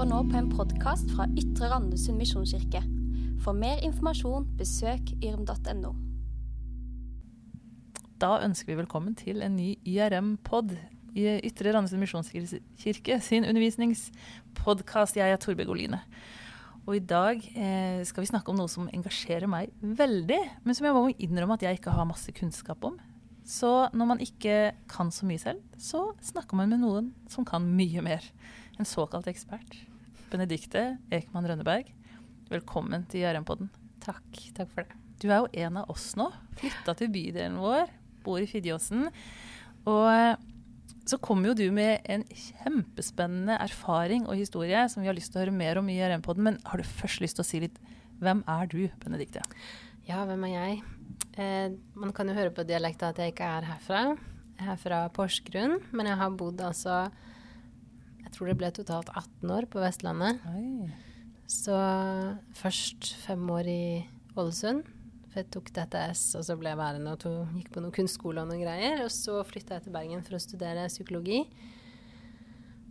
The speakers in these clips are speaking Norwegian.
hører nå på en podkast fra Ytre Randesund misjonskirke. For mer informasjon, besøk yrm.no. Da ønsker vi velkommen til en ny IRM-pod i Ytre Randesund misjonskirke sin undervisningspodkast. Jeg er Torbjørg Oline. Og i dag eh, skal vi snakke om noe som engasjerer meg veldig, men som jeg må innrømme at jeg ikke har masse kunnskap om. Så når man ikke kan så mye selv, så snakker man med noen som kan mye mer. En såkalt ekspert. Benedikte Ekman Rønneberg, velkommen til JRM-podden. Takk. Takk for det. Du er jo en av oss nå. Flytta til bydelen vår, bor i Fidjåsen. Og eh, så kommer jo du med en kjempespennende erfaring og historie som vi har lyst til å høre mer om i JRM-podden. Men har du først lyst til å si litt Hvem er du, Benedikte? Ja, hvem er jeg? Eh, man kan jo høre på dialekta at jeg ikke er herfra. Jeg er fra Porsgrunn, men jeg har bodd altså Jeg tror det ble totalt 18 år på Vestlandet. Oi. Så først fem år i Ålesund. For jeg tok DTS, og så ble jeg værende og tog, gikk på noen kunstskole og noen greier. Og så flytta jeg til Bergen for å studere psykologi.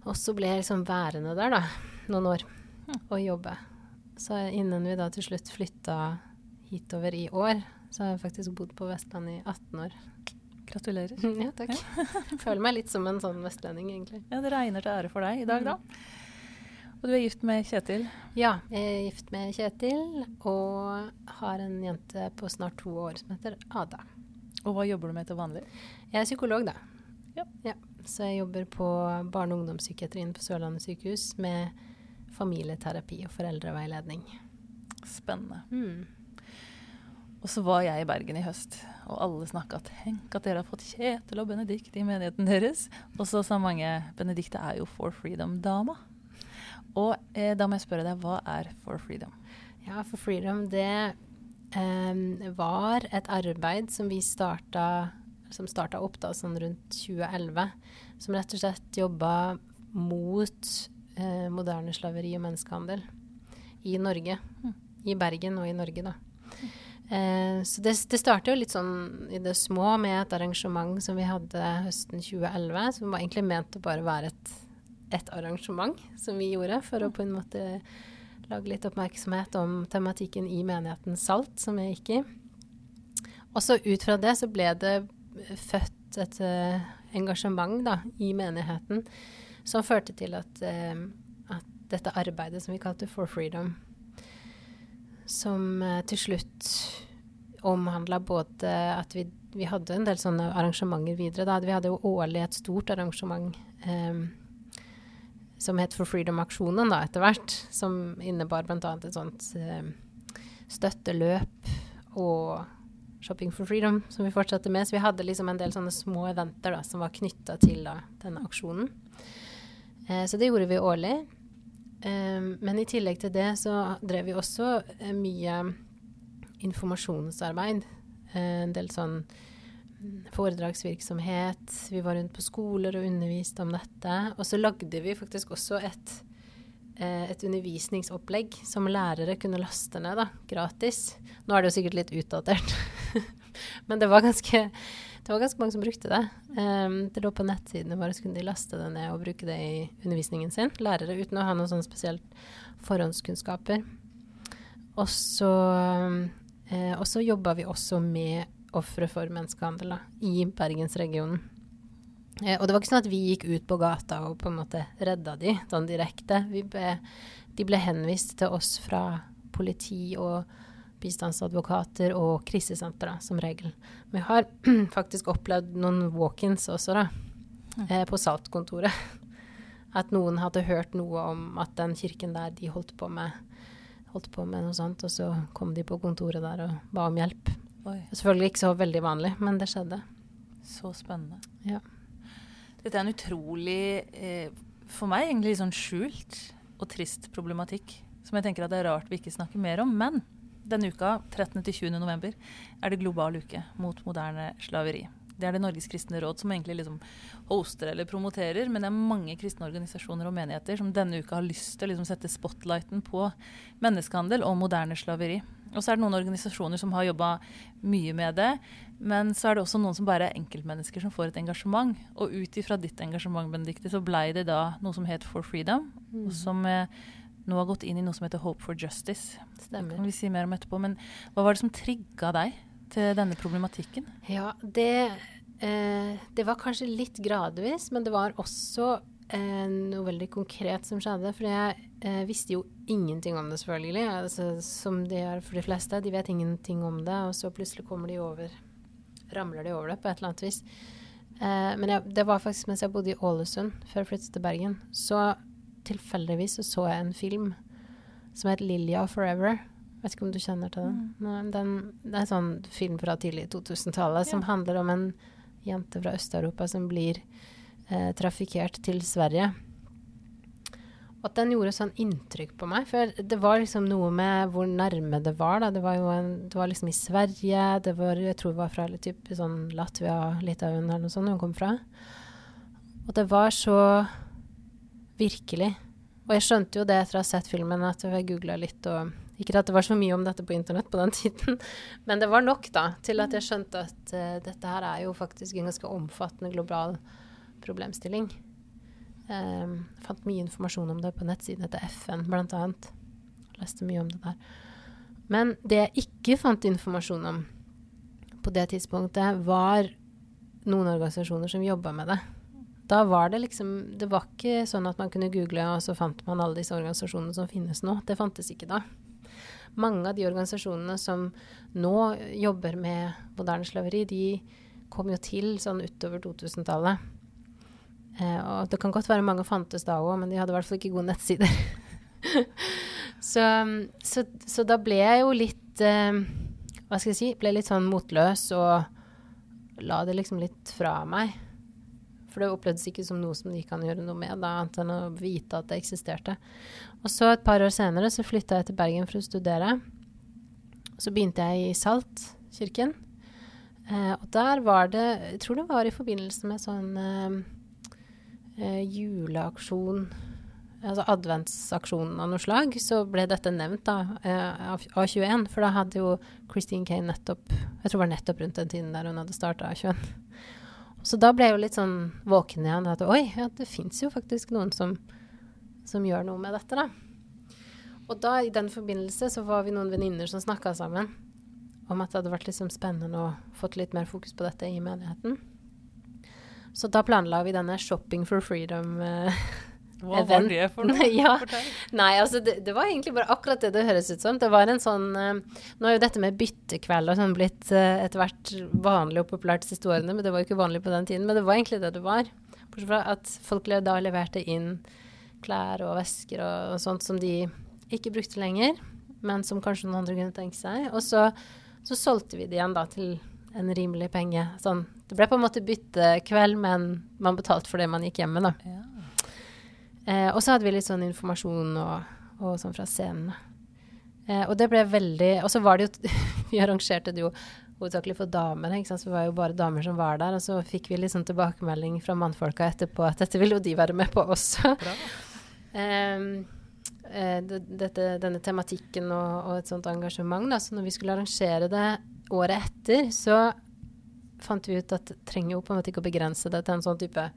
Og så ble jeg liksom værende der, da, noen år, og jobbe. Så innen vi da til slutt flytta hitover i år, så har jeg faktisk bodd på Vestlandet i 18 år. Gratulerer. Ja, takk. Føler meg litt som en sånn vestlending, egentlig. Ja, Det regner til ære for deg i dag, da. Og du er gift med Kjetil. Ja, jeg er gift med Kjetil og har en jente på snart to år som heter Ada. Og hva jobber du med til vanlig? Jeg er psykolog, da. Ja. Så jeg jobber på barne- og ungdomspsykiatrien på Sørlandet sykehus med familieterapi og foreldreveiledning. Spennende. Mm. Og så var jeg i Bergen i høst, og alle snakka tenk at dere har fått Kjetil og Benedikt i menigheten deres. Og så sa mange Benedikte er jo For Freedom-dama. Og eh, da må jeg spørre deg, hva er For Freedom? Ja, for Freedom, det eh, var et arbeid som vi starta som starta opp da, sånn rundt 2011, som rett og slett jobba mot eh, moderne slaveri og menneskehandel i Norge. I Bergen og i Norge, da. Eh, så det, det starta jo litt sånn i det små med et arrangement som vi hadde høsten 2011, som var egentlig ment å bare være et, et arrangement som vi gjorde for å på en måte lage litt oppmerksomhet om tematikken i menigheten Salt, som jeg gikk i. Og så ut fra det så ble det født et uh, engasjement da, i menigheten som førte til at, uh, at dette arbeidet som vi kalte For Freedom, som eh, til slutt omhandla både at vi, vi hadde en del sånne arrangementer videre. Da. Vi hadde jo årlig et stort arrangement eh, som het For Freedom-aksjonen da, etter hvert. Som innebar bl.a. et sånt eh, støtteløp og Shopping for Freedom, som vi fortsatte med. Så vi hadde liksom en del sånne små eventer da, som var knytta til da, denne aksjonen. Eh, så det gjorde vi årlig. Eh, men i tillegg til det så drev vi også eh, mye informasjonsarbeid. Eh, en del sånn mm, foredragsvirksomhet. Vi var rundt på skoler og underviste om dette. Og så lagde vi faktisk også et, eh, et undervisningsopplegg som lærere kunne laste ned da, gratis. Nå er det jo sikkert litt utdatert, men det var ganske det var ganske mange som brukte det. Um, det lå på nettsidene våre, så kunne de laste det ned og bruke det i undervisningen sin. Lærere uten å ha noen sånn spesielt forhåndskunnskaper. Og så, eh, jobba vi også med ofre for menneskehandel da, i bergensregionen. Eh, og det var ikke sånn at vi gikk ut på gata og på en måte redda de sånn direkte. Ble, de ble henvist til oss fra politi og bistandsadvokater og krisesenter, da, som regel. Men vi har faktisk opplevd noen walk-ins også, da, eh, på Saltkontoret. At noen hadde hørt noe om at den kirken der de holdt på med, holdt på med noe sånt, og så kom de på kontoret der og ba om hjelp. Oi, Selvfølgelig ikke så veldig vanlig, men det skjedde. så spennende. Ja. Dette er en utrolig, eh, for meg egentlig litt sånn skjult og trist problematikk, som jeg tenker at det er rart vi ikke snakker mer om. Men denne uka, 13. til 20. november, er det global uke mot moderne slaveri. det er det Norges kristne råd som egentlig liksom hoster eller promoterer. Men det er mange kristne organisasjoner og menigheter som denne uka har lyst til å liksom sette spotlighten på menneskehandel og moderne slaveri. Og så er det noen organisasjoner som har jobba mye med det. Men så er det også noen som bare er enkeltmennesker som får et engasjement. Og ut ifra ditt engasjement, Benedicte, så blei det da noe som het For Freedom. Mm. Som eh, nå har gått inn i noe som heter Hope for Justice. Stemmer. Det kan vi si mer om etterpå. Men hva var det som trigga deg til denne problematikken? Ja, det, eh, det var kanskje litt gradvis, men det var også eh, noe veldig konkret som skjedde. For jeg eh, visste jo ingenting om det, selvfølgelig. Altså, som de gjør for de fleste. De vet ingenting om det, og så plutselig kommer de over Ramler de over det på et eller annet vis. Eh, men jeg, det var faktisk mens jeg bodde i Ålesund, før jeg flyttet til Bergen. Så tilfeldigvis så, så jeg en film som het 'Lilja Forever'. Vet ikke om du kjenner til den? Mm. den det er en sånn film fra tidlig 2000-tallet ja. som handler om en jente fra Øst-Europa som blir eh, trafikkert til Sverige. Og at den gjorde sånn inntrykk på meg. For det var liksom noe med hvor nærme det var. Da. Det var jo en, det var liksom i Sverige. Det var, jeg tror det var fra typ, sånn Latvia, Litauen eller noe sånt hun kom fra. Og det var så virkelig. Og jeg skjønte jo det etter å ha sett filmen, at jeg googla litt og Ikke at det var så mye om dette på internett på den tiden, men det var nok da til at jeg skjønte at uh, dette her er jo faktisk en ganske omfattende global problemstilling. Um, fant mye informasjon om det på nettsidene til FN, blant annet. Jeg Leste mye om det der. Men det jeg ikke fant informasjon om på det tidspunktet, var noen organisasjoner som jobba med det. Da var det liksom Det var ikke sånn at man kunne google, og så fant man alle disse organisasjonene som finnes nå. Det fantes ikke da. Mange av de organisasjonene som nå jobber med moderne slaveri, de kom jo til sånn utover 2000-tallet. Eh, og det kan godt være mange fantes da òg, men de hadde i hvert fall ikke gode nettsider. så, så, så, da ble jeg jo litt eh, Hva skal jeg si? Ble litt sånn motløs og la det liksom litt fra meg. For det opplevdes ikke som noe som de kan gjøre noe med, annet enn å vite at det eksisterte. Og så et par år senere så flytta jeg til Bergen for å studere. Så begynte jeg i Saltkirken. Eh, og der var det Jeg tror det var i forbindelse med sånn eh, eh juleaksjon altså adventsaksjonen av noe slag, så ble dette nevnt da, eh, av A21. For da hadde jo Christine Kane nettopp Jeg tror det var nettopp rundt den tiden der hun hadde starta A21. Så da ble jeg jo litt sånn våken igjen. At oi, ja, det fins jo faktisk noen som, som, gjør noe med dette, da. Og da i den forbindelse så var vi noen venninner som snakka sammen om at det hadde vært liksom spennende å fått litt mer fokus på dette i menigheten. Så da planla vi denne Shopping for freedom. Eh, hva event. var det for noe? ja. Nei, altså det, det, var egentlig bare akkurat det det høres ut som. Det var en sånn uh, Nå er jo dette med byttekveld og sånn blitt uh, etter hvert vanlig og populært de siste årene, men det var jo ikke vanlig på den tiden. Men det var egentlig det det var. Bortsett fra at folk da leverte inn klær og vesker og, og, sånt som de ikke brukte lenger, men som kanskje noen andre kunne tenke seg. Og så, så solgte vi det igjen da til en rimelig penge. Sånn, det ble på en måte byttekveld, men man betalte for det man gikk hjemme, da. Ja. Eh, og så hadde vi litt sånn informasjon og, og sånn fra scenen. Eh, og det ble veldig Og så var det jo Vi arrangerte det jo hovedsakelig for damer, ikke sant? så det var jo bare damer som var der. Og så fikk vi litt sånn tilbakemelding fra mannfolka etterpå at dette ville jo de være med på også. um, eh, dette, denne tematikken og, og, et sånt engasjement. Da. Så når vi skulle arrangere det året etter, så fant vi ut at det trenger jo på en måte ikke å begrense det til en sånn type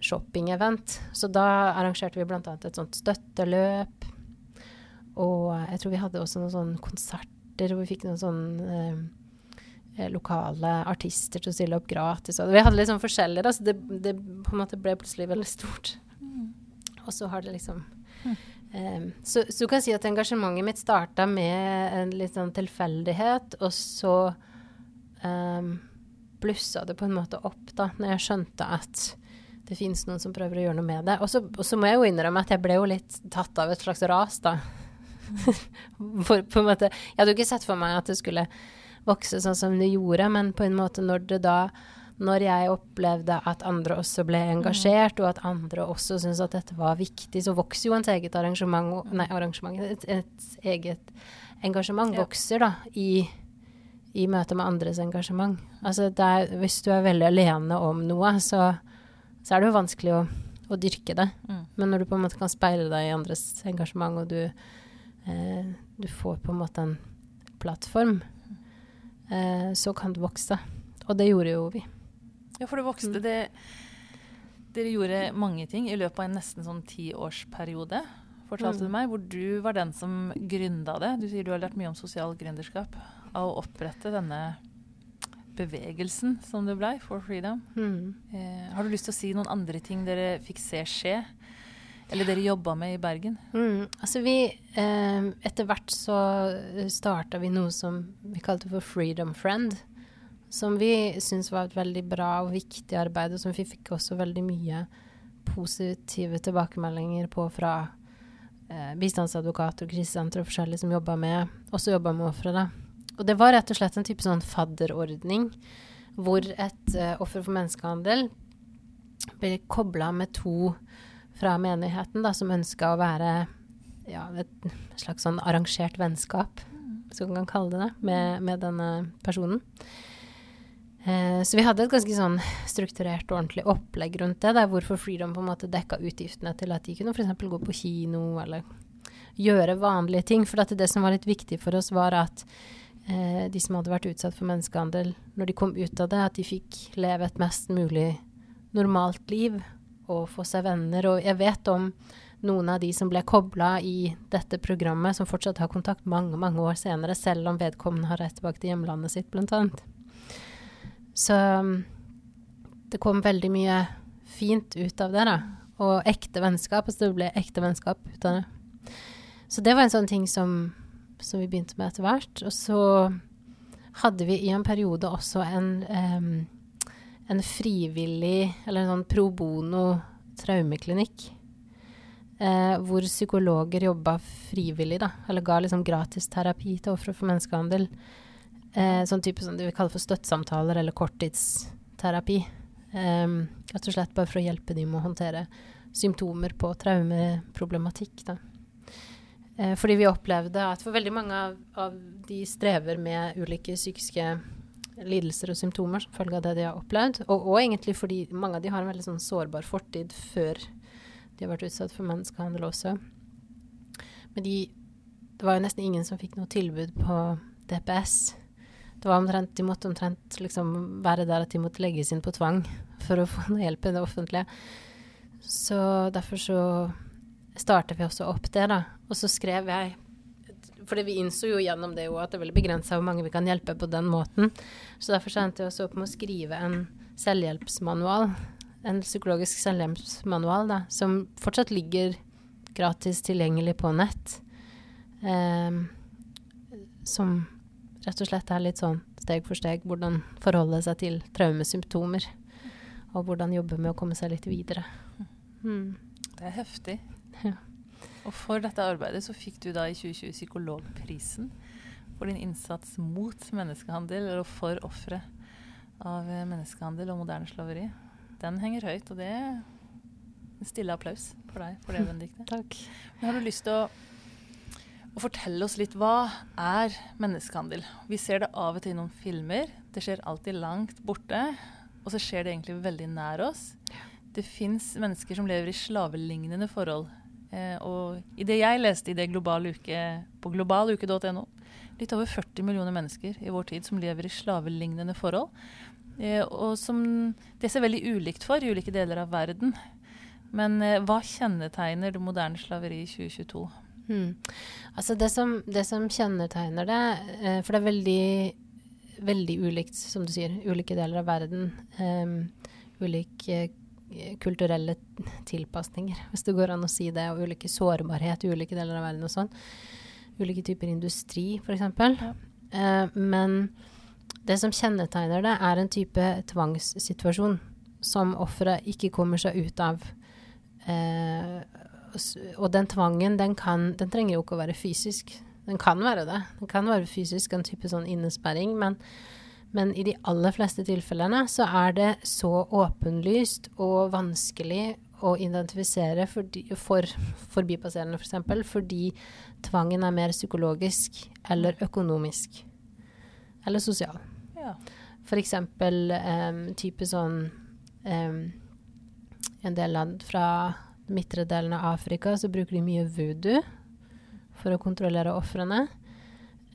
shopping-event. Så da arrangerte vi bl.a. et sånt støtteløp. Og jeg tror vi hadde også noen sånne konserter hvor vi fikk noen sånne eh, eh, lokale artister til å stille opp gratis. Og vi hadde litt sånn forskjellig, så det, det, på en måte ble plutselig veldig stort. Mm. Og så har det liksom mm. eh, så, så, du kan si at engasjementet mitt starta med en litt sånn tilfeldighet, og så um, blussa det på en måte opp da når jeg skjønte at det fins noen som prøver å gjøre noe med det. Og så må jeg jo innrømme at jeg ble jo litt tatt av et slags ras, da. for, på en måte, jeg hadde jo ikke sett for meg at det skulle vokse sånn som det gjorde, men på en måte når det da når jeg opplevde at andre også ble engasjert, og at andre også syntes at dette var viktig, så vokser jo ens eget arrangement Nei, arrangement Et, et eget engasjement vokser da i, i møte med andres engasjement. Altså er, hvis du er veldig alene om noe, så, så er det jo vanskelig å, å dyrke det. Mm. Men når du på en måte kan speile deg i andres engasjement, og du, eh, du får på en måte en plattform, eh, så kan du vokse. Og det gjorde jo vi. Ja, for det vokste. Mm. Det, dere gjorde mange ting i løpet av en nesten sånn tiårsperiode, fortalte Mm. du meg, hvor du var den som gründa det. Du sier du har lært mye om sosial gründerskap av å opprette denne bevegelsen som det blei, For Freedom. Mm. Eh, har du lyst til å si noen andre ting dere fikk se skje? Eller dere jobba med i Bergen? Mm. Altså vi eh, Etter hvert så starta vi noe som vi kalte for Freedom Friend. Som vi syntes var et veldig bra og viktig arbeid, og som vi fikk også veldig mye positive tilbakemeldinger på fra eh, bistandsadvokater og krisesentre og forskjellige som jobba med, også jobba med ofre. da. Og det var rett og slett en type sånn fadderordning hvor et uh, offer for menneskehandel ble kobla med to fra menigheten da, som ønska å være ja, et slags sånn arrangert vennskap, hvis man kan kalle det det, med, med denne personen. Eh, så vi hadde et ganske sånn strukturert og ordentlig opplegg rundt det, der hvorfor Freedom på en måte dekka utgiftene til at de kunne f.eks. gå på kino eller gjøre vanlige ting. For det som var litt viktig for oss, var at eh, de som hadde vært utsatt for menneskehandel, når de kom ut av det, at de fikk leve et mest mulig normalt liv og få seg venner. Og jeg vet om noen av de som ble kobla i dette programmet, som fortsatt har kontakt mange mange år senere, selv om vedkommende har reist tilbake til hjemlandet sitt, blant annet. Så um, det kom veldig mye fint ut av det, da. Og ekte vennskap. Altså det ble ekte vennskap ut av det. Så det var en sånn ting som, som vi begynte med etter hvert. Og så hadde vi i en periode også en, um, en frivillig, eller en sånn pro bono traumeklinikk. Eh, hvor psykologer jobba frivillig, da. Eller ga liksom gratis terapi til ofre for menneskehandel. Eh, sånn type som det vi kaller for støttesamtaler eller korttidsterapi. Eh, rett og slett bare for å hjelpe dem med å håndtere symptomer på traumeproblematikk. Da. Eh, fordi vi opplevde at for veldig mange av, av de strever med ulike psykiske lidelser og symptomer som følge av det de har opplevd. Og, og egentlig fordi mange av de har en veldig sånn sårbar fortid før de har vært utsatt for menneskehandel også. Men de, det var jo nesten ingen som fikk noe tilbud på DPS. Det var omtrent, De måtte omtrent liksom være der at de måtte legges inn på tvang for å få noe hjelp i det offentlige. Så derfor så startet vi også opp det, da. Og så skrev jeg fordi vi innså jo gjennom det at det er veldig begrensa hvor mange vi kan hjelpe på den måten. Så derfor så endte jeg også opp med å skrive en selvhjelpsmanual. En psykologisk selvhjelpsmanual da, som fortsatt ligger gratis tilgjengelig på nett. Eh, som rett og slett er litt sånn steg for steg hvordan forholde seg til traumesymptomer. Og hvordan jobbe med å komme seg litt videre. Mm. Det er heftig. Ja. Og for dette arbeidet så fikk du da i 2020 Psykologprisen for din innsats mot menneskehandel, eller for ofre av menneskehandel og moderne slaveri. Den henger høyt, og det er en stille applaus for deg for det, Benedicte. Takk. Men har du lyst til å, å fortelle oss litt hva er menneskehandel? Vi ser det av og til i noen filmer. Det skjer alltid langt borte. Og så skjer det egentlig veldig nær oss. Det fins mennesker som lever i slavelignende forhold. Eh, og i det jeg leste i det globale uke på globaluke.no, litt over 40 millioner mennesker i vår tid som lever i slavelignende forhold. Eh, og som det ser veldig ulikt for i ulike deler av verden. Men eh, hva kjennetegner det moderne slaveriet i 2022? Hmm. Altså det som, det som, kjennetegner det, for det er veldig, veldig ulikt, som du sier, ulike deler av verden. Um, ulike kulturelle tilpasninger, hvis det går an å si det, og ulike sårbarhet i ulike deler av verden og sånn. Ulike typer industri, f.eks. Ja. Eh, men det som kjennetegner det, er en type tvangssituasjon som offeret ikke kommer seg ut av. Eh, og den tvangen, den, kan, den trenger jo ikke å være fysisk. Den kan være det. Den kan være fysisk, en type sånn innesperring, men men i de aller fleste tilfellene så er det så åpenlyst og vanskelig å identifisere for, de, for forbipasserende f.eks. For fordi tvangen er mer psykologisk eller økonomisk. eller sosial. Ja. For eksempel type sånn um, En del land fra midtre delen av Afrika så bruker de mye voodoo for å kontrollere ofrene.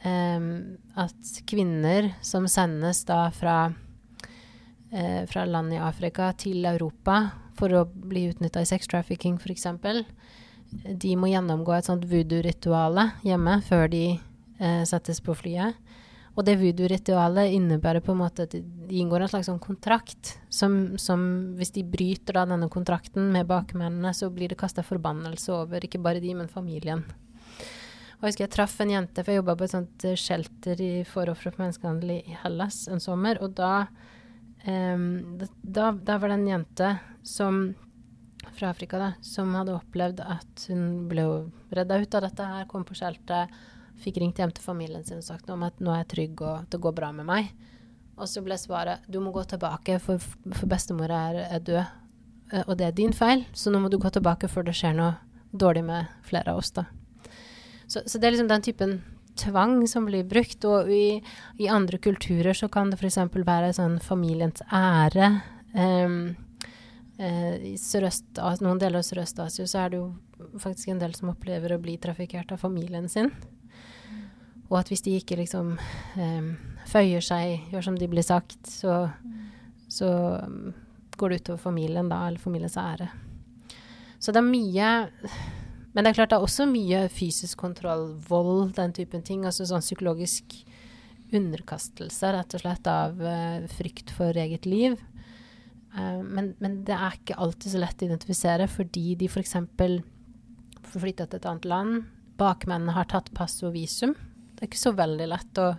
Em, at kvinner som sendes da fra, eh, fra land i Afrika til Europa for å bli utnytta i sex trafficking f.eks., de må gjennomgå et sånt voodoo-rituale hjemme før de eh, settes på flyet. Og det voodoo-ritualet innebærer på en måte at de inngår en slags sånn kontrakt som, som hvis de bryter da denne kontrakten med bakmennene, så blir det kasta forbannelse over ikke bare de, men familien. Og jeg husker jeg traff en jente, for jeg jobba på et sånt eh, shelter for ofre for menneskehandel i Hellas en sommer, og da, um, da, da, var det en jente som fra Afrika da, som hadde opplevd at hun ble redda ut av dette her, kom på shelteret, fikk ringt hjem til familien sin og sagt om at nå er jeg trygg og det går bra med meg. Og så ble svaret du må gå tilbake, for, for bestemor er, er død. Eh, Og det er din feil, så nå må du gå tilbake før det skjer noe dårlig med flere av oss. da. Så, så det er liksom den typen tvang som blir brukt. Og i, i andre kulturer så kan det f.eks. være sånn familiens ære. Um, I noen deler av Sørøst-Asia så er det jo faktisk en del som opplever å bli trafikkert av familien sin. Og at hvis de ikke liksom um, føyer seg, gjør som de blir sagt, så, så um, går det utover familien da, eller familiens ære. Så det er mye Men det er klart det er også mye fysisk kontroll, vold, den typen ting. Altså sånn psykologisk underkastelse, rett og slett, av uh, frykt for eget liv. Uh, men, men det er ikke alltid så lett å identifisere, fordi de f.eks. For flytta til et annet land. Bakmennene har tatt pass og visum. Det er ikke så veldig lett å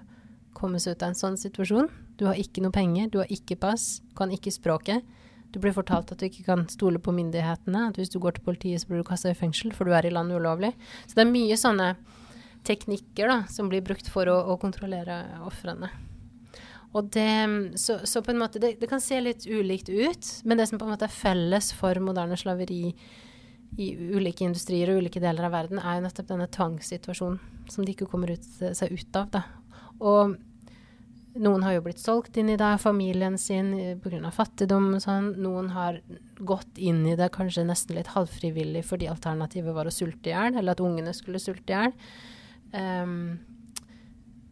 komme seg ut av en sånn situasjon. Du har ikke noe penger, du har ikke pass, kan ikke språket. Du blir fortalt at du ikke kan stole på myndighetene, at hvis du går til politiet så blir du kasta i fengsel for du er i landet ulovlig. Så det er mye sånne teknikker da, som blir brukt for å, å kontrollere ofrene. Og det, så, så på en måte, det, det kan se litt ulikt ut, men det som på en måte er felles for moderne slaveri i ulike industrier og ulike deler av verden, er jo nettopp denne tvangssituasjonen som de ikke kommer ut, seg ut av. Da. Og noen har jo blitt solgt inn i det, familien sin, pga. fattigdom og sånn. Noen har gått inn i det kanskje nesten litt halvfrivillig fordi alternativet var å sulte i hjel, eller at ungene skulle sulte i hjel. Um,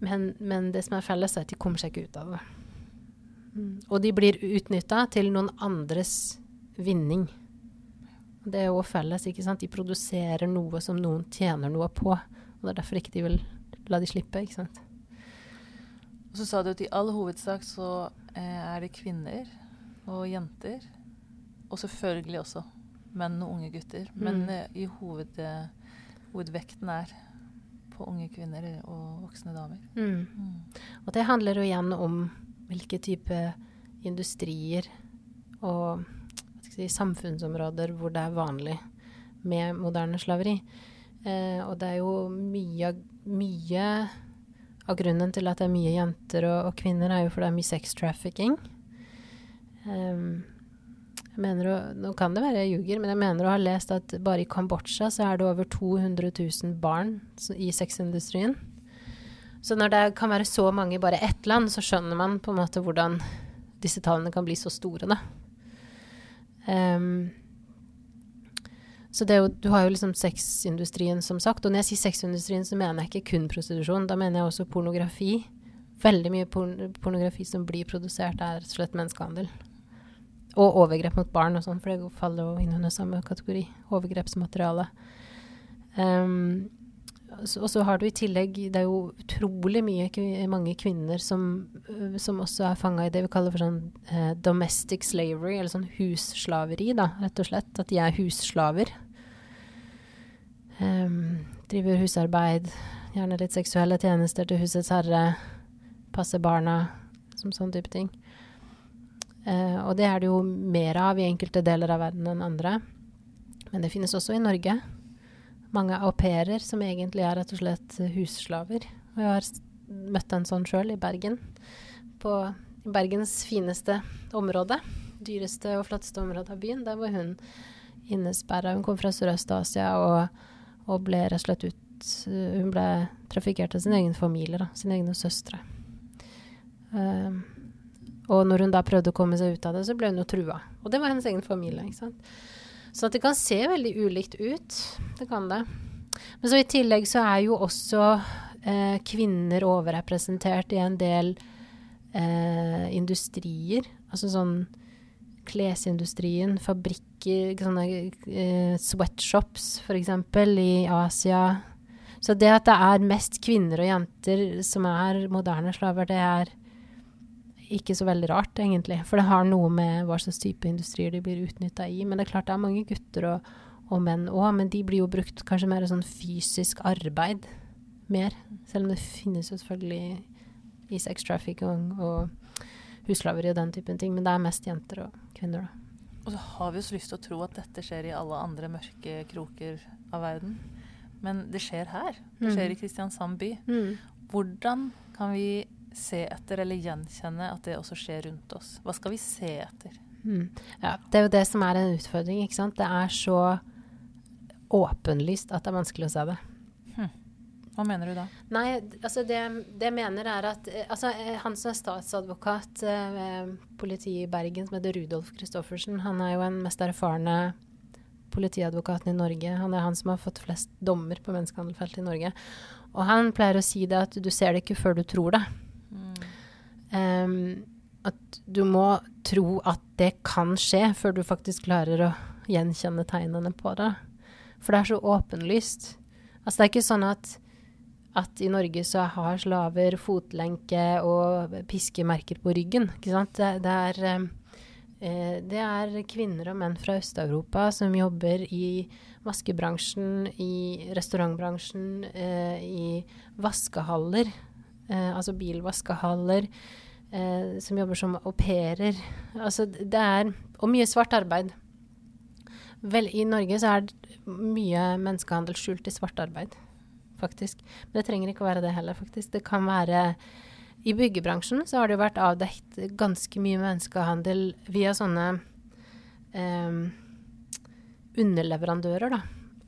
men, men, det som er felles, er at de kommer seg ikke ut av det. Mm. Og de blir utnytta til noen andres vinning. Det er jo felles, ikke sant. De produserer noe som noen tjener noe på. Og det er derfor ikke de vil la de slippe, ikke sant. Og så sa du at i all hovedsak så eh, er det kvinner og jenter. Og selvfølgelig også menn og unge gutter. Men Mm. eh, i hoved, eh, hovedvekten er på unge kvinner og voksne damer. Mm. Mm. Og det handler jo igjen om hvilke type industrier og si, samfunnsområder hvor det er vanlig med moderne slaveri. Eh, og det er jo mye, mye av grunnen til at det er mye jenter og, og kvinner, er jo fordi det er mye sex trafficking. Um, jeg mener å, nå kan det være jeg ljuger, men jeg mener å ha lest at bare i Kambodsja så er det over 200 000 barn i sexindustrien. Så når det kan være så mange i bare ett land, så skjønner man på en måte hvordan disse tallene kan bli så store, da. Em, så jo, du har jo liksom sexindustrien, som sagt. Og når jeg sier sexindustrien, så mener jeg ikke kun prostitusjon. Da mener jeg også pornografi. Veldig mye pornografi som blir produsert, er rett og slett menneskehandel. Og overgrep mot barn og sånn, for det faller jo inn under samme kategori. Overgrepsmateriale. Um, og så har du i tillegg Det er jo utrolig mye, mange kvinner som, øh, som også er fanga i det vi kaller for sånn eh, domestic slavery, eller sånn husslaveri, da, rett og slett. At de er husslaver. Um, driver husarbeid, gjerne litt seksuelle tjenester til husets herre, passer barna, som sånn type ting. Uh, og det er det jo mer av i enkelte deler av verden enn andre. Men det finnes også i Norge. Mange au pairer som egentlig er rett og slett eh, husslaver. Og jeg har møtt en sånn sjøl i Bergen. På Bergens fineste område. Dyreste og flotteste område av byen. Der var hun innesperra. Hun kom fra Sørøst-Asia og, og ble rett og slett ut Hun ble trafikkert av sin egen familie, da. Sine egne søstre. Um, og når hun da prøvde å komme seg ut av det, så ble hun jo trua. Og det var hennes egen familie. ikke sant? Så det kan se veldig ulikt ut. Det kan det. Men så i tillegg så er jo også eh, kvinner overrepresentert i en del eh, industrier. Altså sånn klesindustrien, fabrikker, sånne eh, sweatshops f.eks. i Asia. Så det at det er mest kvinner og jenter som er moderne slaver, det er ikke så veldig rart, egentlig. For det har noe med hva slags type industrier de blir utnytta i. Men det er klart det er mange gutter og, og menn òg, men de blir jo brukt kanskje mer sånn fysisk arbeid mer. Selv om det finnes jo selvfølgelig i sex trafficking og huslaveri og den typen ting. Men det er mest jenter og kvinner, da. Og så har vi jo så lyst til å tro at dette skjer i alle andre mørke kroker av verden. Men det skjer her. Det skjer Mm. i Kristiansand by. Mm. Hvordan kan vi se etter eller gjenkjenne at det også skjer rundt oss? Hva skal vi se etter? Mm. Ja, det er jo det som er en utfordring, ikke sant. Det er så åpenlyst at det er vanskelig å se det. Hva mener du da? Nei, altså det, det jeg mener er at eh, altså, eh, Han som er statsadvokat eh, ved politiet i Bergen, som heter Rudolf Christoffersen, han er jo den mest erfarne politiadvokaten i Norge. Han er han som har fått flest dommer på menneskehandelfeltet i Norge. Og han pleier å si det at du ser det ikke før du tror det. Em, at du må tro at det kan skje, før du faktisk klarer å gjenkjenne tegnene på det. For det er så åpenlyst. Altså det er ikke sånn at at i Norge så har slaver fotlenke og piskemerker på ryggen. Ikke sant? Det, det, er, um, det er kvinner og menn fra Øst-Europa som jobber i vaskebransjen, i restaurantbransjen, eh, i vaskehaller, eh, altså bilvaskehaller, eh, som jobber som au pairer. Altså det er Og mye svart arbeid. Vel, I Norge så er det mye menneskehandel skjult i svart arbeid faktisk. Men det trenger ikke å være det heller, faktisk. Det kan være I byggebransjen så har det jo vært avdekt ganske mye menneskehandel via sånne eh, underleverandører, da.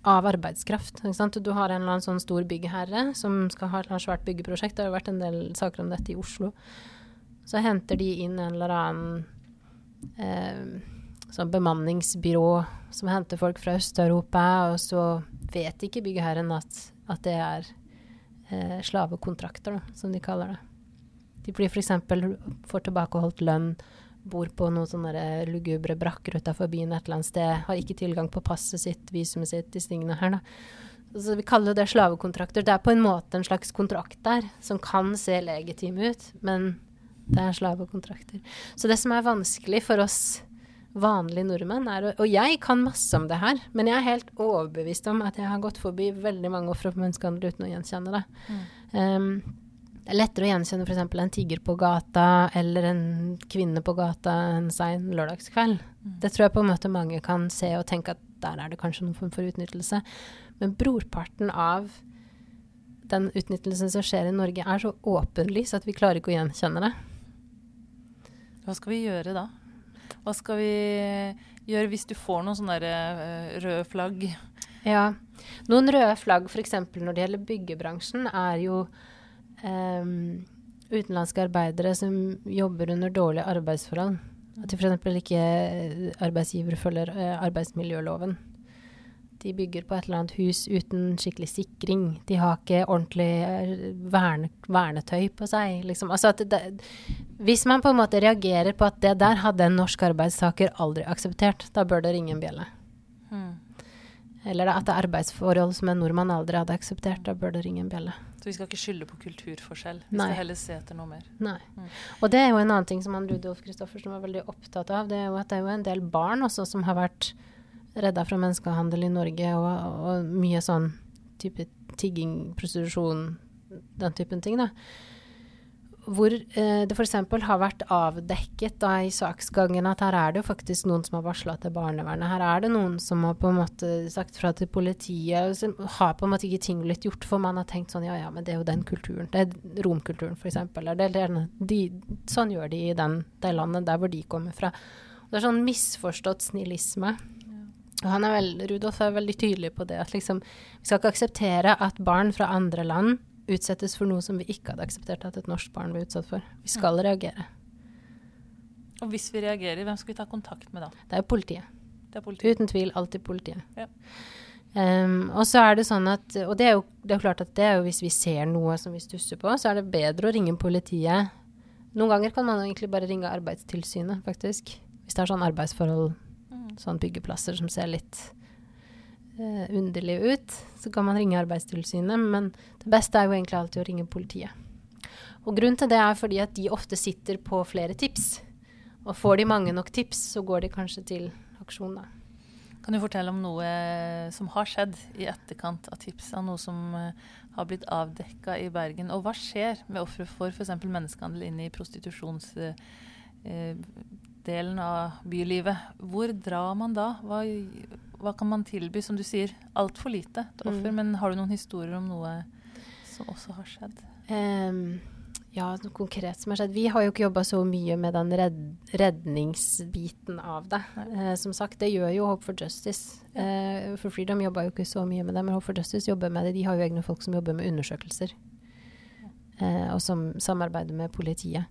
Av arbeidskraft. Du har en eller annen sånn stor byggherre som skal ha et svært byggeprosjekt. Det har vært en del saker om dette i Oslo. Så henter de inn en eller annen eh, sånn bemanningsbyrå som henter folk fra Øst-Europa, og så vet ikke byggherren at, at det er eh, slavekontrakter, da, som de kaller det. De blir f.eks. får tilbakeholdt lønn, bor på noen sånne lugubre brakker utafor byen et eller annet sted, har ikke tilgang på passet sitt, visumet sitt, disse tingene her, da. Så vi kaller det slavekontrakter. Det er på en måte en slags kontrakt der, som kan se legitim ut, men det er slavekontrakter. Så det som er vanskelig for oss vanlige nordmenn er Og jeg kan masse om det her, men jeg er helt overbevist om at jeg har gått forbi veldig mange ofre for menneskehandel uten å gjenkjenne det. Um, det er lettere å gjenkjenne f.eks. en tigger på gata eller en kvinne på gata en sein lørdagskveld. Det tror jeg på en måte mange kan se og tenke at der er det kanskje noen form for utnyttelse. Men brorparten av den utnyttelsen som skjer i Norge, er så åpenlys at vi klarer ikke å gjenkjenne det. Hva skal vi gjøre da? Hva skal vi gjøre hvis du får noen sånne eh, røde flagg? Ja. Noen røde flagg f.eks. når det gjelder byggebransjen, er jo em, utenlandske arbeidere som jobber under dårlige arbeidsforhold. At de f.eks. ikke arbeidsgiver arbeidsgivere følger eh, arbeidsmiljøloven. De bygger på et eller annet hus uten skikkelig sikring. De har ikke ordentlig eh, verne, vernetøy på seg. Liksom. Altså at det, hvis man på en måte reagerer på at det der hadde en norsk arbeidstaker aldri akseptert, da bør det ringe en bjelle. Eller at det er arbeidsforhold som en nordmann aldri hadde akseptert, da bør det ringe en bjelle. Så vi skal ikke skylde på kulturforskjell. Vi Nei. skal heller se etter noe mer. Nei. Mm. Og det er jo en annen ting som han Rudolf Christoffersen var veldig opptatt av. Det er jo at det er jo en del barn også som har vært redda fra menneskehandel i Norge, og, og mye sånn type tigging, prostitusjon, den typen ting, da. Hvor eh, det f.eks. har vært avdekket da, i saksgangen at her er det jo faktisk noen som har varsla til barnevernet. Her er det noen som har på en måte sagt fra til politiet. Som har på en måte ikke ting blitt gjort, for man har tenkt sånn ja ja, men det er jo den kulturen. Det er romkulturen, f.eks. Sånn gjør de i den, det landet der hvor de kommer fra. Det er sånn misforstått snillisme. Og er vel, Rudolf er veldig tydelig på det, at liksom, vi skal ikke akseptere at barn fra andre land utsettes for noe som vi ikke hadde akseptert at et norsk barn ble utsatt for. Vi skal reagere. Og hvis vi reagerer, hvem skal vi ta kontakt med da? Det er politiet. Det er politiet. Uten tvil alltid politiet. Ja. Um, og så er det sånn at Og det er, jo, det er klart at det er jo hvis vi ser noe som vi stusser på, så er det bedre å ringe politiet. Noen ganger kan man egentlig bare ringe Arbeidstilsynet, faktisk. Hvis det er sånn arbeidsforhold, Mm. sånn byggeplasser som ser litt eh, underlige ut, så kan man ringe Arbeidstilsynet. Men det beste er jo egentlig alltid å ringe politiet. Og grunnen til det er fordi at de ofte sitter på flere tips. Og får de mange nok tips, så går de kanskje til aksjon, da. Kan du fortelle om noe som har skjedd i etterkant av tipsa? Noe som eh, har blitt avdekka i Bergen? Og hva skjer med ofre for f.eks. menneskehandel inn i prostitusjonsdelen av bylivet? Hvor drar man da? Hva, hva kan man tilby? Som du sier, altfor lite til offer. Mm. Men har du noen historier om noe som også har skjedd? Um, ja, noe konkret som har skjedd. Vi har jo ikke jobba så mye med den redd, redningsbiten av det. Uh, som sagt, det gjør jo Hope for Justice. Uh, for Freedom jobba jo ikke så mye med det, men Hope for Justice jobber med det. De har jo egne folk som jobber med undersøkelser. Uh, og som samarbeider med politiet.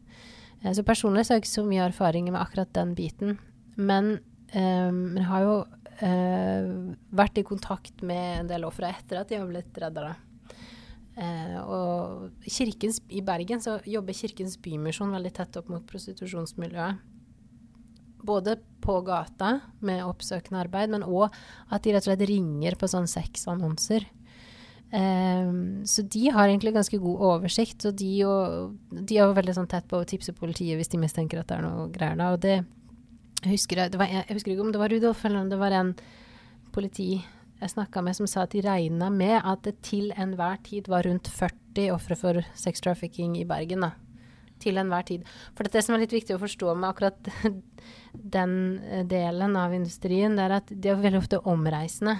Eh, så personlig så har jeg ikke så mye erfaring med akkurat den biten. Men um, jeg har jo uh, vært i kontakt med en del ofre etter at de har blitt redda. Uh, og kirkens, I Bergen så jobber Kirkens Bymisjon veldig tett opp mot prostitusjonsmiljøet. Både på gata med oppsøkende arbeid, men òg at de rett og slett ringer på sånn sexannonser. Eh, så de har egentlig ganske god oversikt, og de, og, de er jo veldig sånn tett på å tipse politiet hvis de mistenker at det er noe greier da. Og det jeg husker det var, jeg husker ikke om det var Rudolf eller om det var en politi jeg snakka med som sa at de regna med at det til enhver tid var rundt 40 ofre for sex trafficking i Bergen. da. Til enhver tid. For det som er litt viktig å forstå med akkurat den delen av industrien, det er at de er veldig ofte omreisende.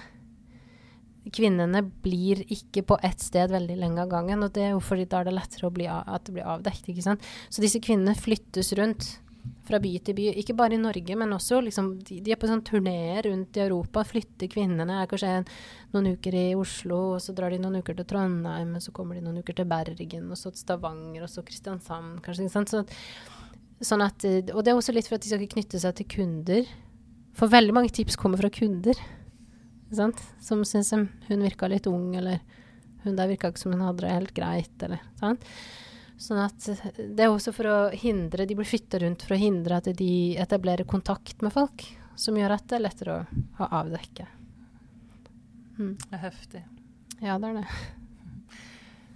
Kvinnene blir ikke på ett sted veldig lenge av gangen, og det er jo fordi da er det lettere at det blir avdekt. ikke sant? Så disse kvinnene flyttes rundt fra by til by, ikke bare i Norge, men også liksom, de, de er på sånn turneer rundt i Europa. Flytter kvinnene. Er kanskje en, noen uker i Oslo, og så drar de noen uker til Trondheim, og så kommer de noen uker til Bergen, og så til Stavanger, og så Kristiansand, kanskje. ikke sant? Så, sånn at, og det er også litt for at de skal ikke knytte seg til kunder. For veldig mange tips kommer fra kunder, sant? som syns hun virka litt ung, eller hun der virka ikke som hun hadde det helt greit, eller sant. Sånn at det er også for å hindre De blir flytta rundt for å hindre at de etablerer kontakt med folk, som gjør at det er lettere å, å avdekke. Mm. Det er heftig. Ja, det er det.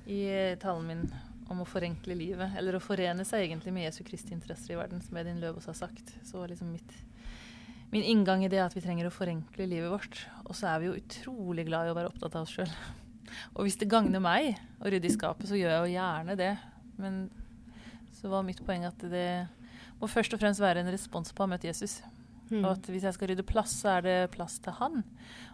I eh, talen min om å forenkle livet, eller å forene seg egentlig med Jesu Kristi interesser i verden, som Edin Løvaas har sagt, så var liksom mitt, min inngang i det at vi trenger å forenkle livet vårt. Og så er vi jo utrolig glad i å være opptatt av oss sjøl. Og hvis det gagner meg å rydde i skapet, så gjør jeg jo gjerne det. Men så var mitt poeng at det må først og fremst være en respons på å ha møtt Jesus. Mm. Og at hvis jeg skal rydde plass, så er det plass til han.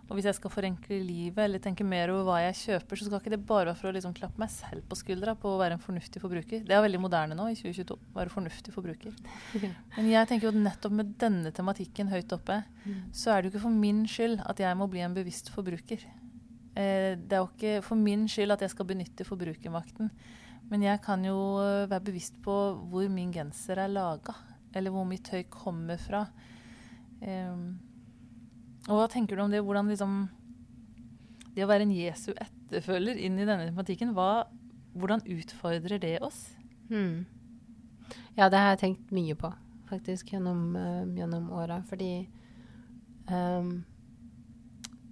Og hvis jeg skal forenkle livet eller tenke mer over hva jeg kjøper, så skal ikke det bare være for å liksom klappe meg selv på skuldra på å være en fornuftig forbruker. Det er veldig moderne nå i 2022. å Være fornuftig forbruker. Men jeg tenker jo nettopp med denne tematikken høyt oppe, Mm. så er det jo ikke for min skyld at jeg må bli en bevisst forbruker. Eh, det er jo ikke for min skyld at jeg skal benytte forbrukermakten. Men jeg kan jo eh, være bevisst på hvor min genser er laga, eller hvor mitt tøy kommer fra. Ehm, og hva tenker du om det? Hvordan liksom Det å være en Jesu etterfølger inn i denne tematikken, hva, hvordan utfordrer det oss? Hmm. Ja, det har jeg tenkt mye på, faktisk, gjennom, uh, gjennom åra. Fordi um,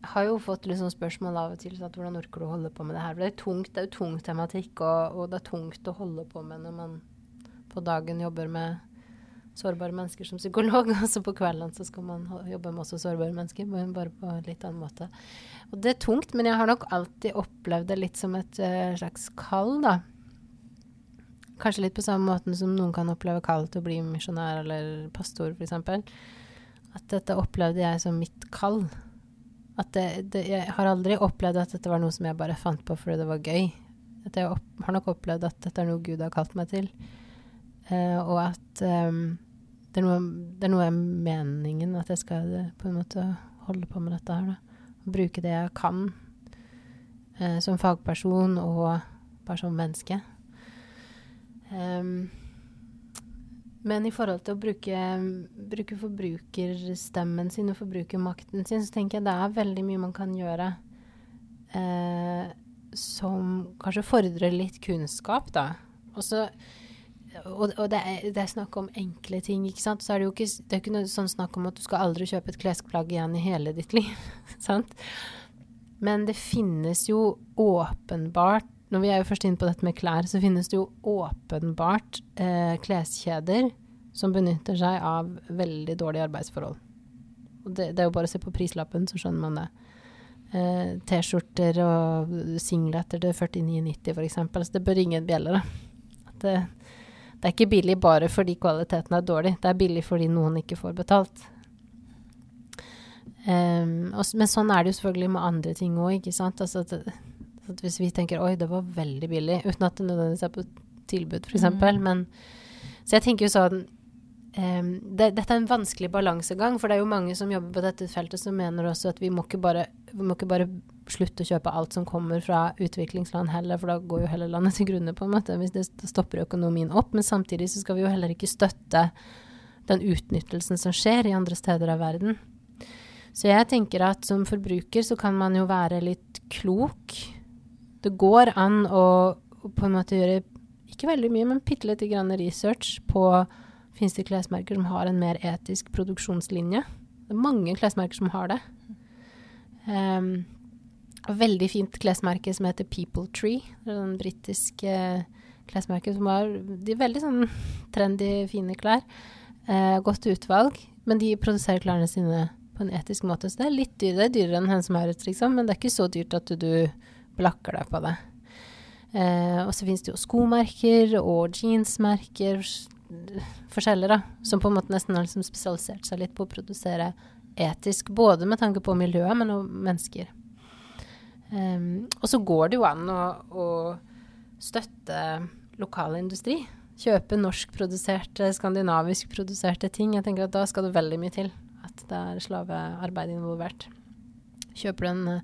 jeg har jo fått sånn spørsmål av og til sånn hvordan orker du å holde på med det her? For det er tungt, det er jo tung tematikk, og, og det er tungt å holde på med når man på dagen jobber med sårbare mennesker som psykolog, og så på kvelden så skal man jobbe med også sårbare mennesker, men bare på en litt annen måte. Og det er tungt, men jeg har nok alltid opplevd det litt som et uh, slags kall, da. Kanskje litt på samme måten som noen kan oppleve kall til å bli misjonær eller pastor, f.eks. At dette opplevde jeg som mitt kall. At det, det, jeg har aldri opplevd at dette var noe som jeg bare fant på fordi det var gøy. At jeg opp, har nok opplevd at dette er noe Gud har kalt meg til. Eh, og at ehm, det, er noe, det er noe av meningen at jeg skal eh, på en måte holde på med dette her. Da. Bruke det jeg kan eh, som fagperson og bare som menneske. Um, men i forhold til å bruke, bruke forbrukerstemmen sin og forbrukermakten sin, så tenker jeg det er veldig mye man kan gjøre eh, som kanskje fordrer litt kunnskap, da. Også, og, og det, er, det, er, snakk om enkle ting, ikke sant. Så er det jo ikke, det er ikke noe sånn snakk om at du skal aldri kjøpe et klesplagg igjen i hele ditt liv. sant? Men det finnes jo åpenbart når vi er jo først inne på dette med klær, så finnes det jo åpenbart eh, kleskjeder som benytter seg av veldig dårlige arbeidsforhold. Og det, det, er jo bare å se på prislappen, så skjønner man det. Eh, T-skjorter og singleter til 49,90 f.eks. Så det bør ringe en bjelle, da. Det, det er ikke billig bare fordi kvaliteten er dårlig, det er billig fordi noen ikke får betalt. Um, og, men sånn er det jo selvfølgelig med andre ting òg, ikke sant. Altså, at, at hvis vi tenker oi, det var veldig billig, uten at det nødvendigvis er på tilbud, f.eks. Mm. Men Så jeg tenker jo sånn um, det, Dette er en vanskelig balansegang, for det er jo mange som jobber på dette feltet som mener også at vi må ikke bare, må ikke bare slutte å kjøpe alt som kommer fra utviklingsland heller, for da går jo hele landet til grunne, på en måte, hvis det stopper økonomien opp. Men samtidig så skal vi jo heller ikke støtte den utnyttelsen som skjer i andre steder av verden. Så jeg tenker at som forbruker så kan man jo være litt klok det går an å, på en måte gjøre ikke veldig mye, men bitte lite grann research på fins det klesmerker som har en mer etisk produksjonslinje. Det er mange klesmerker som har det. Um, veldig fint klesmerke som heter People Tree. Det er den britisk uh, som har De veldig sånn trendy, fine klær. Uh, godt utvalg. Men de produserer klærne sine på en etisk måte. Så det er litt dyrere, det er dyrere enn Hennes Maurits, liksom. Men det er ikke så dyrt at du blakker deg på det. Eh, og så finnes det jo skomerker og jeansmerker, forskjellige, da, som på en måte nesten har liksom spesialisert seg litt på å produsere etisk, både med tanke på miljøet, men også mennesker. Um, og så går det jo an å, å støtte lokal industri. Kjøpe norskproduserte, skandinavisk produserte ting. Jeg tenker at Da skal det veldig mye til at det er slavearbeid involvert. Kjøper du en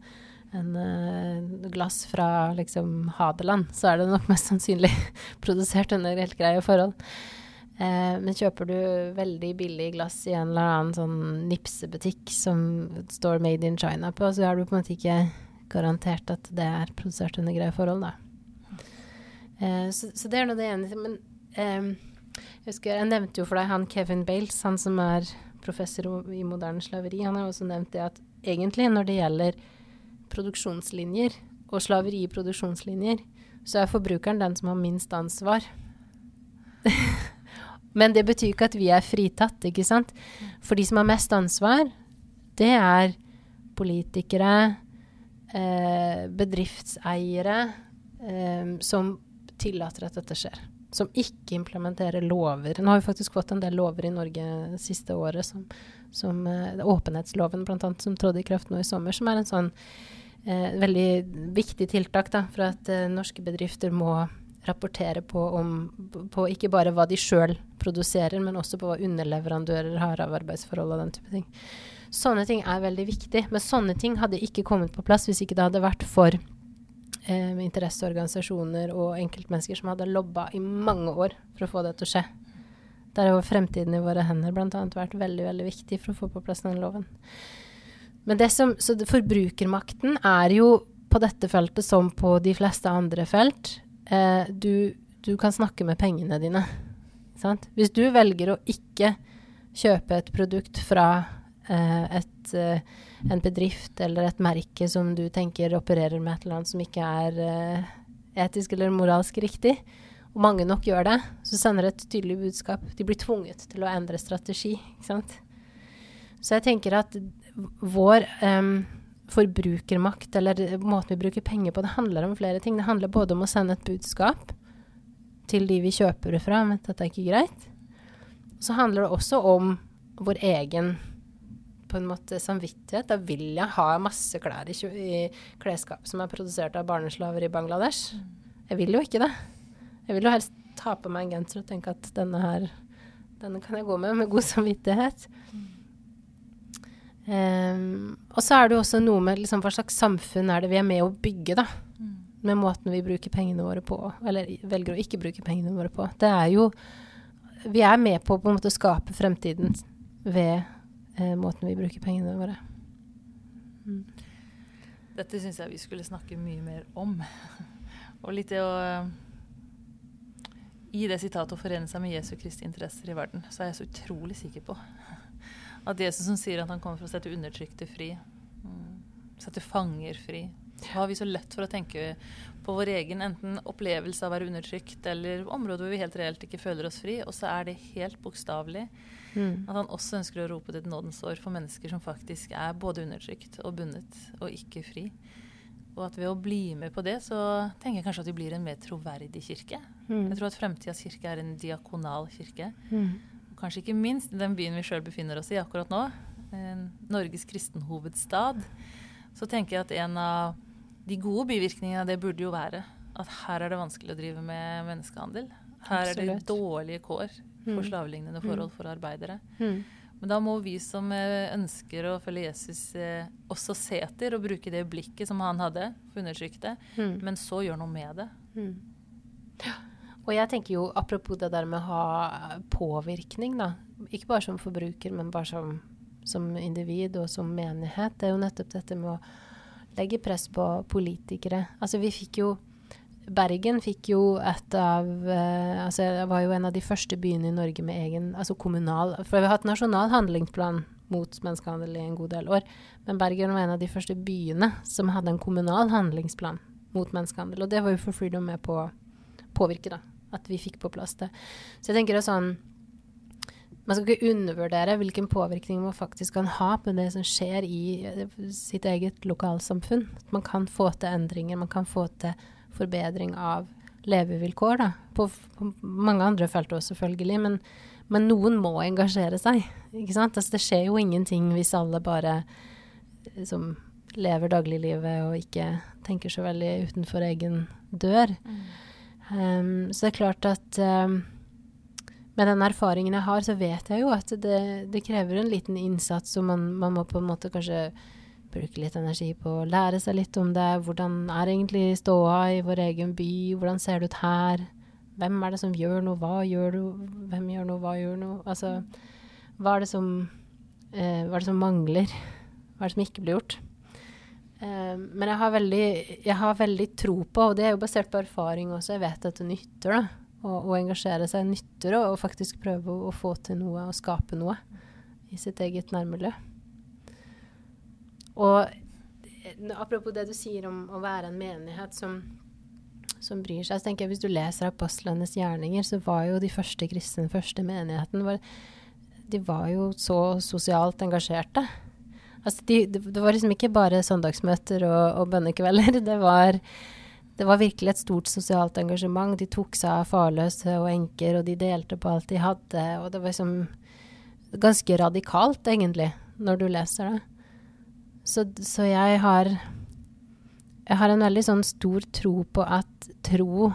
en uh, glass fra liksom Hadeland, så er det nok mest sannsynlig produsert under helt greie forhold. Uh, men kjøper du veldig billig glass i en eller annen sånn nipsebutikk som står 'Made in China' på, så er du på en måte ikke garantert at det er produsert under greie forhold, da. Uh, så, så, det er nå det ene. Men jeg husker jeg nevnte jo for deg han Kevin Bales, han som er professor i moderne slaveri. Han har også nevnt det at egentlig når det gjelder produksjonslinjer og slaveri i produksjonslinjer, så er forbrukeren den som har minst ansvar. Men det betyr ikke at vi er fritatt, ikke sant. For de som har mest ansvar, det er politikere, eh, bedriftseiere eh, som tillater at dette skjer. Som ikke implementerer lover. Nå har vi faktisk fått en del lover i Norge det siste året, som, som eh, åpenhetsloven bl.a., som trådte i kraft nå i sommer, som er en sånn eh, veldig viktig tiltak da, for at eh, norske bedrifter må rapportere på, om, på ikke bare hva de sjøl produserer, men også på hva underleverandører har av arbeidsforhold og den type ting. Sånne ting er veldig viktig, men sånne ting hadde ikke kommet på plass hvis ikke det hadde vært for eh, interesseorganisasjoner og enkeltmennesker som hadde lobba i mange år for å få det til å skje. Der har fremtiden i våre hender bl.a. vært veldig veldig viktig for å få på plass den loven. Men det som, så forbrukermakten er jo på dette feltet som på de fleste andre felt. Eh, du, du, kan snakke med pengene dine. Sant? Hvis du velger å ikke kjøpe et produkt fra eh, et, eh, en bedrift eller et merke som du tenker opererer med et eller annet som ikke er eh, etisk eller moralsk riktig, og mange nok gjør det, så sender det et tydelig budskap. De blir tvunget til å endre strategi. Ikke sant? Så jeg tenker at vår um, forbrukermakt, eller måten vi bruker penger på, det handler om flere ting. Det handler både om å sende et budskap til de vi kjøper det fra, at dette er ikke greit. Så handler det også om vår egen på en måte samvittighet. Da vil jeg ha masse klær i, i klesskap som er produsert av barneslaver i Bangladesh. Jeg vil jo ikke det. Jeg vil jo helst ta på meg en genser og tenke at denne her, denne kan jeg gå med med god samvittighet. Mm. Um, og så er det jo også noe med liksom, hva slags samfunn er det vi er med å bygge, da. Mm. med måten vi bruker pengene våre på, eller velger å ikke bruke pengene våre på. Det er jo Vi er med på på en måte å skape fremtiden ved eh, måten vi bruker pengene våre. Mm. Dette syns jeg vi skulle snakke mye mer om. Og litt det å I det sitatet å forene seg med Jesu Kristi interesser i verden, så er jeg så utrolig sikker på at Jesus som sier at han kommer for å sette undertrykte fri, mm, sette fanger fri, så har vi så lett for å tenke på vår egen enten opplevelse av å være undertrykt, eller områder hvor vi helt reelt ikke føler oss fri. Og så er det helt bokstavelig mm. at han også ønsker å rope til et nådens år for mennesker som faktisk er både undertrykt og bundet og ikke fri. Og at ved å bli med på det, så tenker jeg kanskje at vi blir en mer troverdig kirke. Mm. Jeg tror at fremtidas kirke er en diakonal kirke. Mm. Kanskje ikke minst i den byen vi sjøl befinner oss i akkurat nå, Norges kristenhovedstad, så tenker jeg at en av de gode bivirkningene av det burde jo være at her er det vanskelig å drive med menneskehandel. Her Absolutt. er det dårlige kår for mm. slavelignende forhold mm. for arbeidere. Mm. Men da må vi som eh, ønsker å følge Jesus, eh, også se etter og bruke det blikket som han hadde for mm. men så gjøre noe med det. Mm. Og jeg tenker jo, apropos det der med å ha påvirkning, da. Ikke bare som forbruker, men bare som, som individ og som menighet. Det er jo nettopp dette med å legge press på politikere. Altså vi fikk jo Bergen fikk jo et av eh, altså Det var jo en av de første byene i Norge med egen altså kommunal For vi har hatt nasjonal handlingsplan mot menneskehandel i en god del år. Men Bergen var en av de første byene som hadde en kommunal handlingsplan mot menneskehandel. Og det var jo for Freedom med på å påvirke, da. At vi fikk på plass det. Så jeg tenker det sånn man skal ikke undervurdere hvilken påvirkning man faktisk kan ha på det som skjer i eh, sitt eget lokalsamfunn. Man kan få til endringer, man kan få til forbedring av levevilkår. Da. På, på mange andre felt også, selvfølgelig. Men, men, noen må engasjere seg. Ikke sant? Altså, det skjer jo ingenting hvis alle bare liksom, lever dagliglivet og ikke tenker så veldig utenfor egen dør. Mm. Um, så det er klart at um, med den erfaringen jeg har, så vet jeg jo at det, det krever en liten innsats, og man, man, må på en måte kanskje bruke litt energi på å lære seg litt om det. Hvordan er egentlig ståa i vår egen by? Hvordan ser det ut her? Hvem er det som gjør noe? Hva gjør du? Hvem gjør noe? Hva gjør noe? Altså, hva er det som, eh, hva er det som mangler? Hva er det som ikke blir gjort? Eh, men jeg har, veldig, jeg har veldig tro på, og det er jo basert på erfaring også, jeg vet at det nytter, da å, engasjere seg nytter, og faktisk prøve å, å, få til noe og skape noe i sitt eget nærmiljø. Og apropos det du sier om å være en menighet som, som bryr seg, så tenker jeg hvis du leser apostlenes gjerninger, så var jo de første kristne, første menigheten, var, de var jo så sosialt engasjerte. Altså de, det, var liksom ikke bare søndagsmøter og, og bønnekvelder. Det var det var virkelig et stort sosialt engasjement. De tok seg av farløse og enker, og de delte på alt de hadde. Og det var liksom ganske radikalt, egentlig, når du leser det. Så, så jeg har Jeg har en veldig sånn stor tro på at tro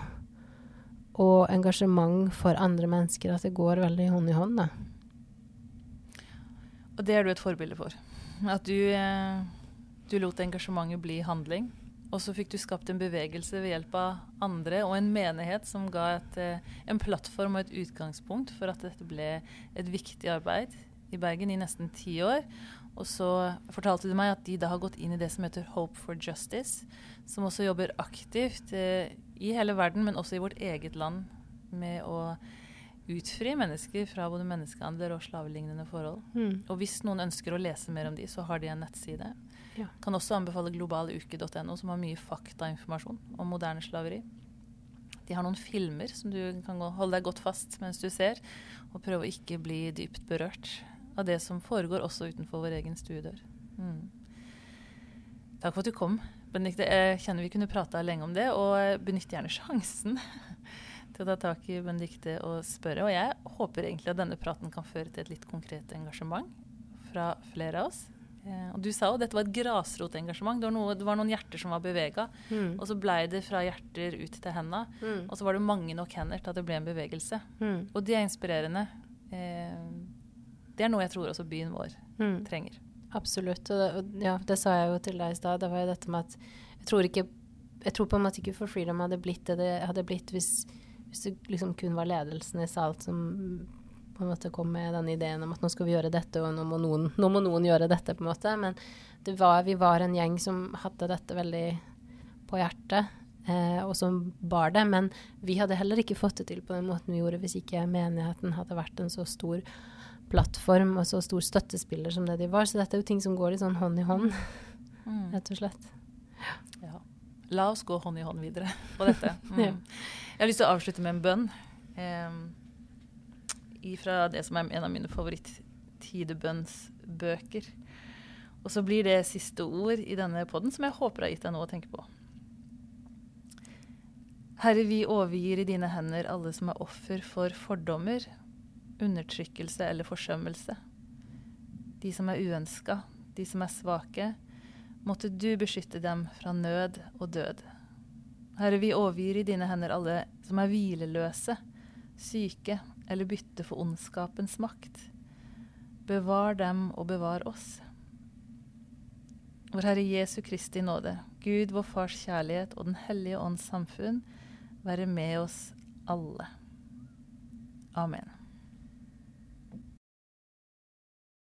og engasjement for andre mennesker, at det går veldig hånd i hånd, da. Og det er du et forbilde for. At du, eh, du lot engasjementet bli handling. Og så fikk du skapt en bevegelse ved hjelp av andre og en menighet som ga et, eh, en plattform og et utgangspunkt for at dette ble et viktig arbeid i Bergen i nesten ti år. Og så fortalte du meg at de da har gått inn i det som heter Hope for Justice, som også jobber aktivt eh, i hele verden, men også i vårt eget land, med å utfri mennesker fra både menneskehandler og slavelignende forhold. Mm. Og hvis noen ønsker å lese mer om de, så har de en nettside ja. Kan også anbefale globaluke.no, som har mye faktainformasjon om moderne slaveri. De har noen filmer som du kan holde deg godt fast mens du ser, og prøve å ikke bli dypt berørt av det som foregår også utenfor vår egen stuedør. Mm. Takk for at du kom, Benedicte. Jeg kjenner vi kunne prata lenge om det, og benytt gjerne sjansen til å ta tak i Benedicte og spørre. Og jeg håper egentlig at denne praten kan føre til et litt konkret engasjement fra flere av oss. Eh, og du sa jo dette var et grasrotengasjement. Det, det, var noen hjerter som var bevega. Mm. Og så blei det fra hjerter ut til henda. Mm. Og så var det mange nok hender til at det ble en bevegelse. Mm. Og det er inspirerende. Eh, det er noe jeg tror også byen vår mm. trenger. Absolutt. Og, og ja, det sa jeg jo til deg i stad. Det var jo dette med at jeg tror ikke jeg tror på en måte ikke For Freedom hadde blitt det det hadde blitt hvis, hvis det liksom kun var ledelsen i Salt som på en måte kom med den ideen om at nå skal vi gjøre dette, og nå må noen, nå må noen gjøre dette, på en måte. Men var, vi var en gjeng som hadde dette veldig på hjertet, eh, og som bar det. Men vi hadde heller ikke fått det til på den måten vi gjorde hvis ikke menigheten hadde vært en så stor plattform og så stor støttespiller som det de var. Så dette er jo ting som går litt sånn hånd i hånd, mm. rett og slett. La oss gå hånd i hånd videre på dette. Mm. Jeg har lyst til å avslutte med en bønn. Eh, ifra det som er en av mine favoritt-tidebønnsbøker. Og så blir det siste ord i denne poden som jeg håper har gitt deg noe å tenke på. Herre, vi overgir i dine hender alle som er offer for fordommer, undertrykkelse eller forsømmelse. De som er uønska, de som er svake. Måtte du beskytte dem fra nød og død. Herre, vi overgir i dine hender alle som er hvileløse, syke eller bytte for ondskapens makt. Bevar dem og bevar oss. Vår Herre Jesu Kristi nåde, Gud vår Fars kjærlighet og Den hellige ånds samfunn være med oss alle. Amen.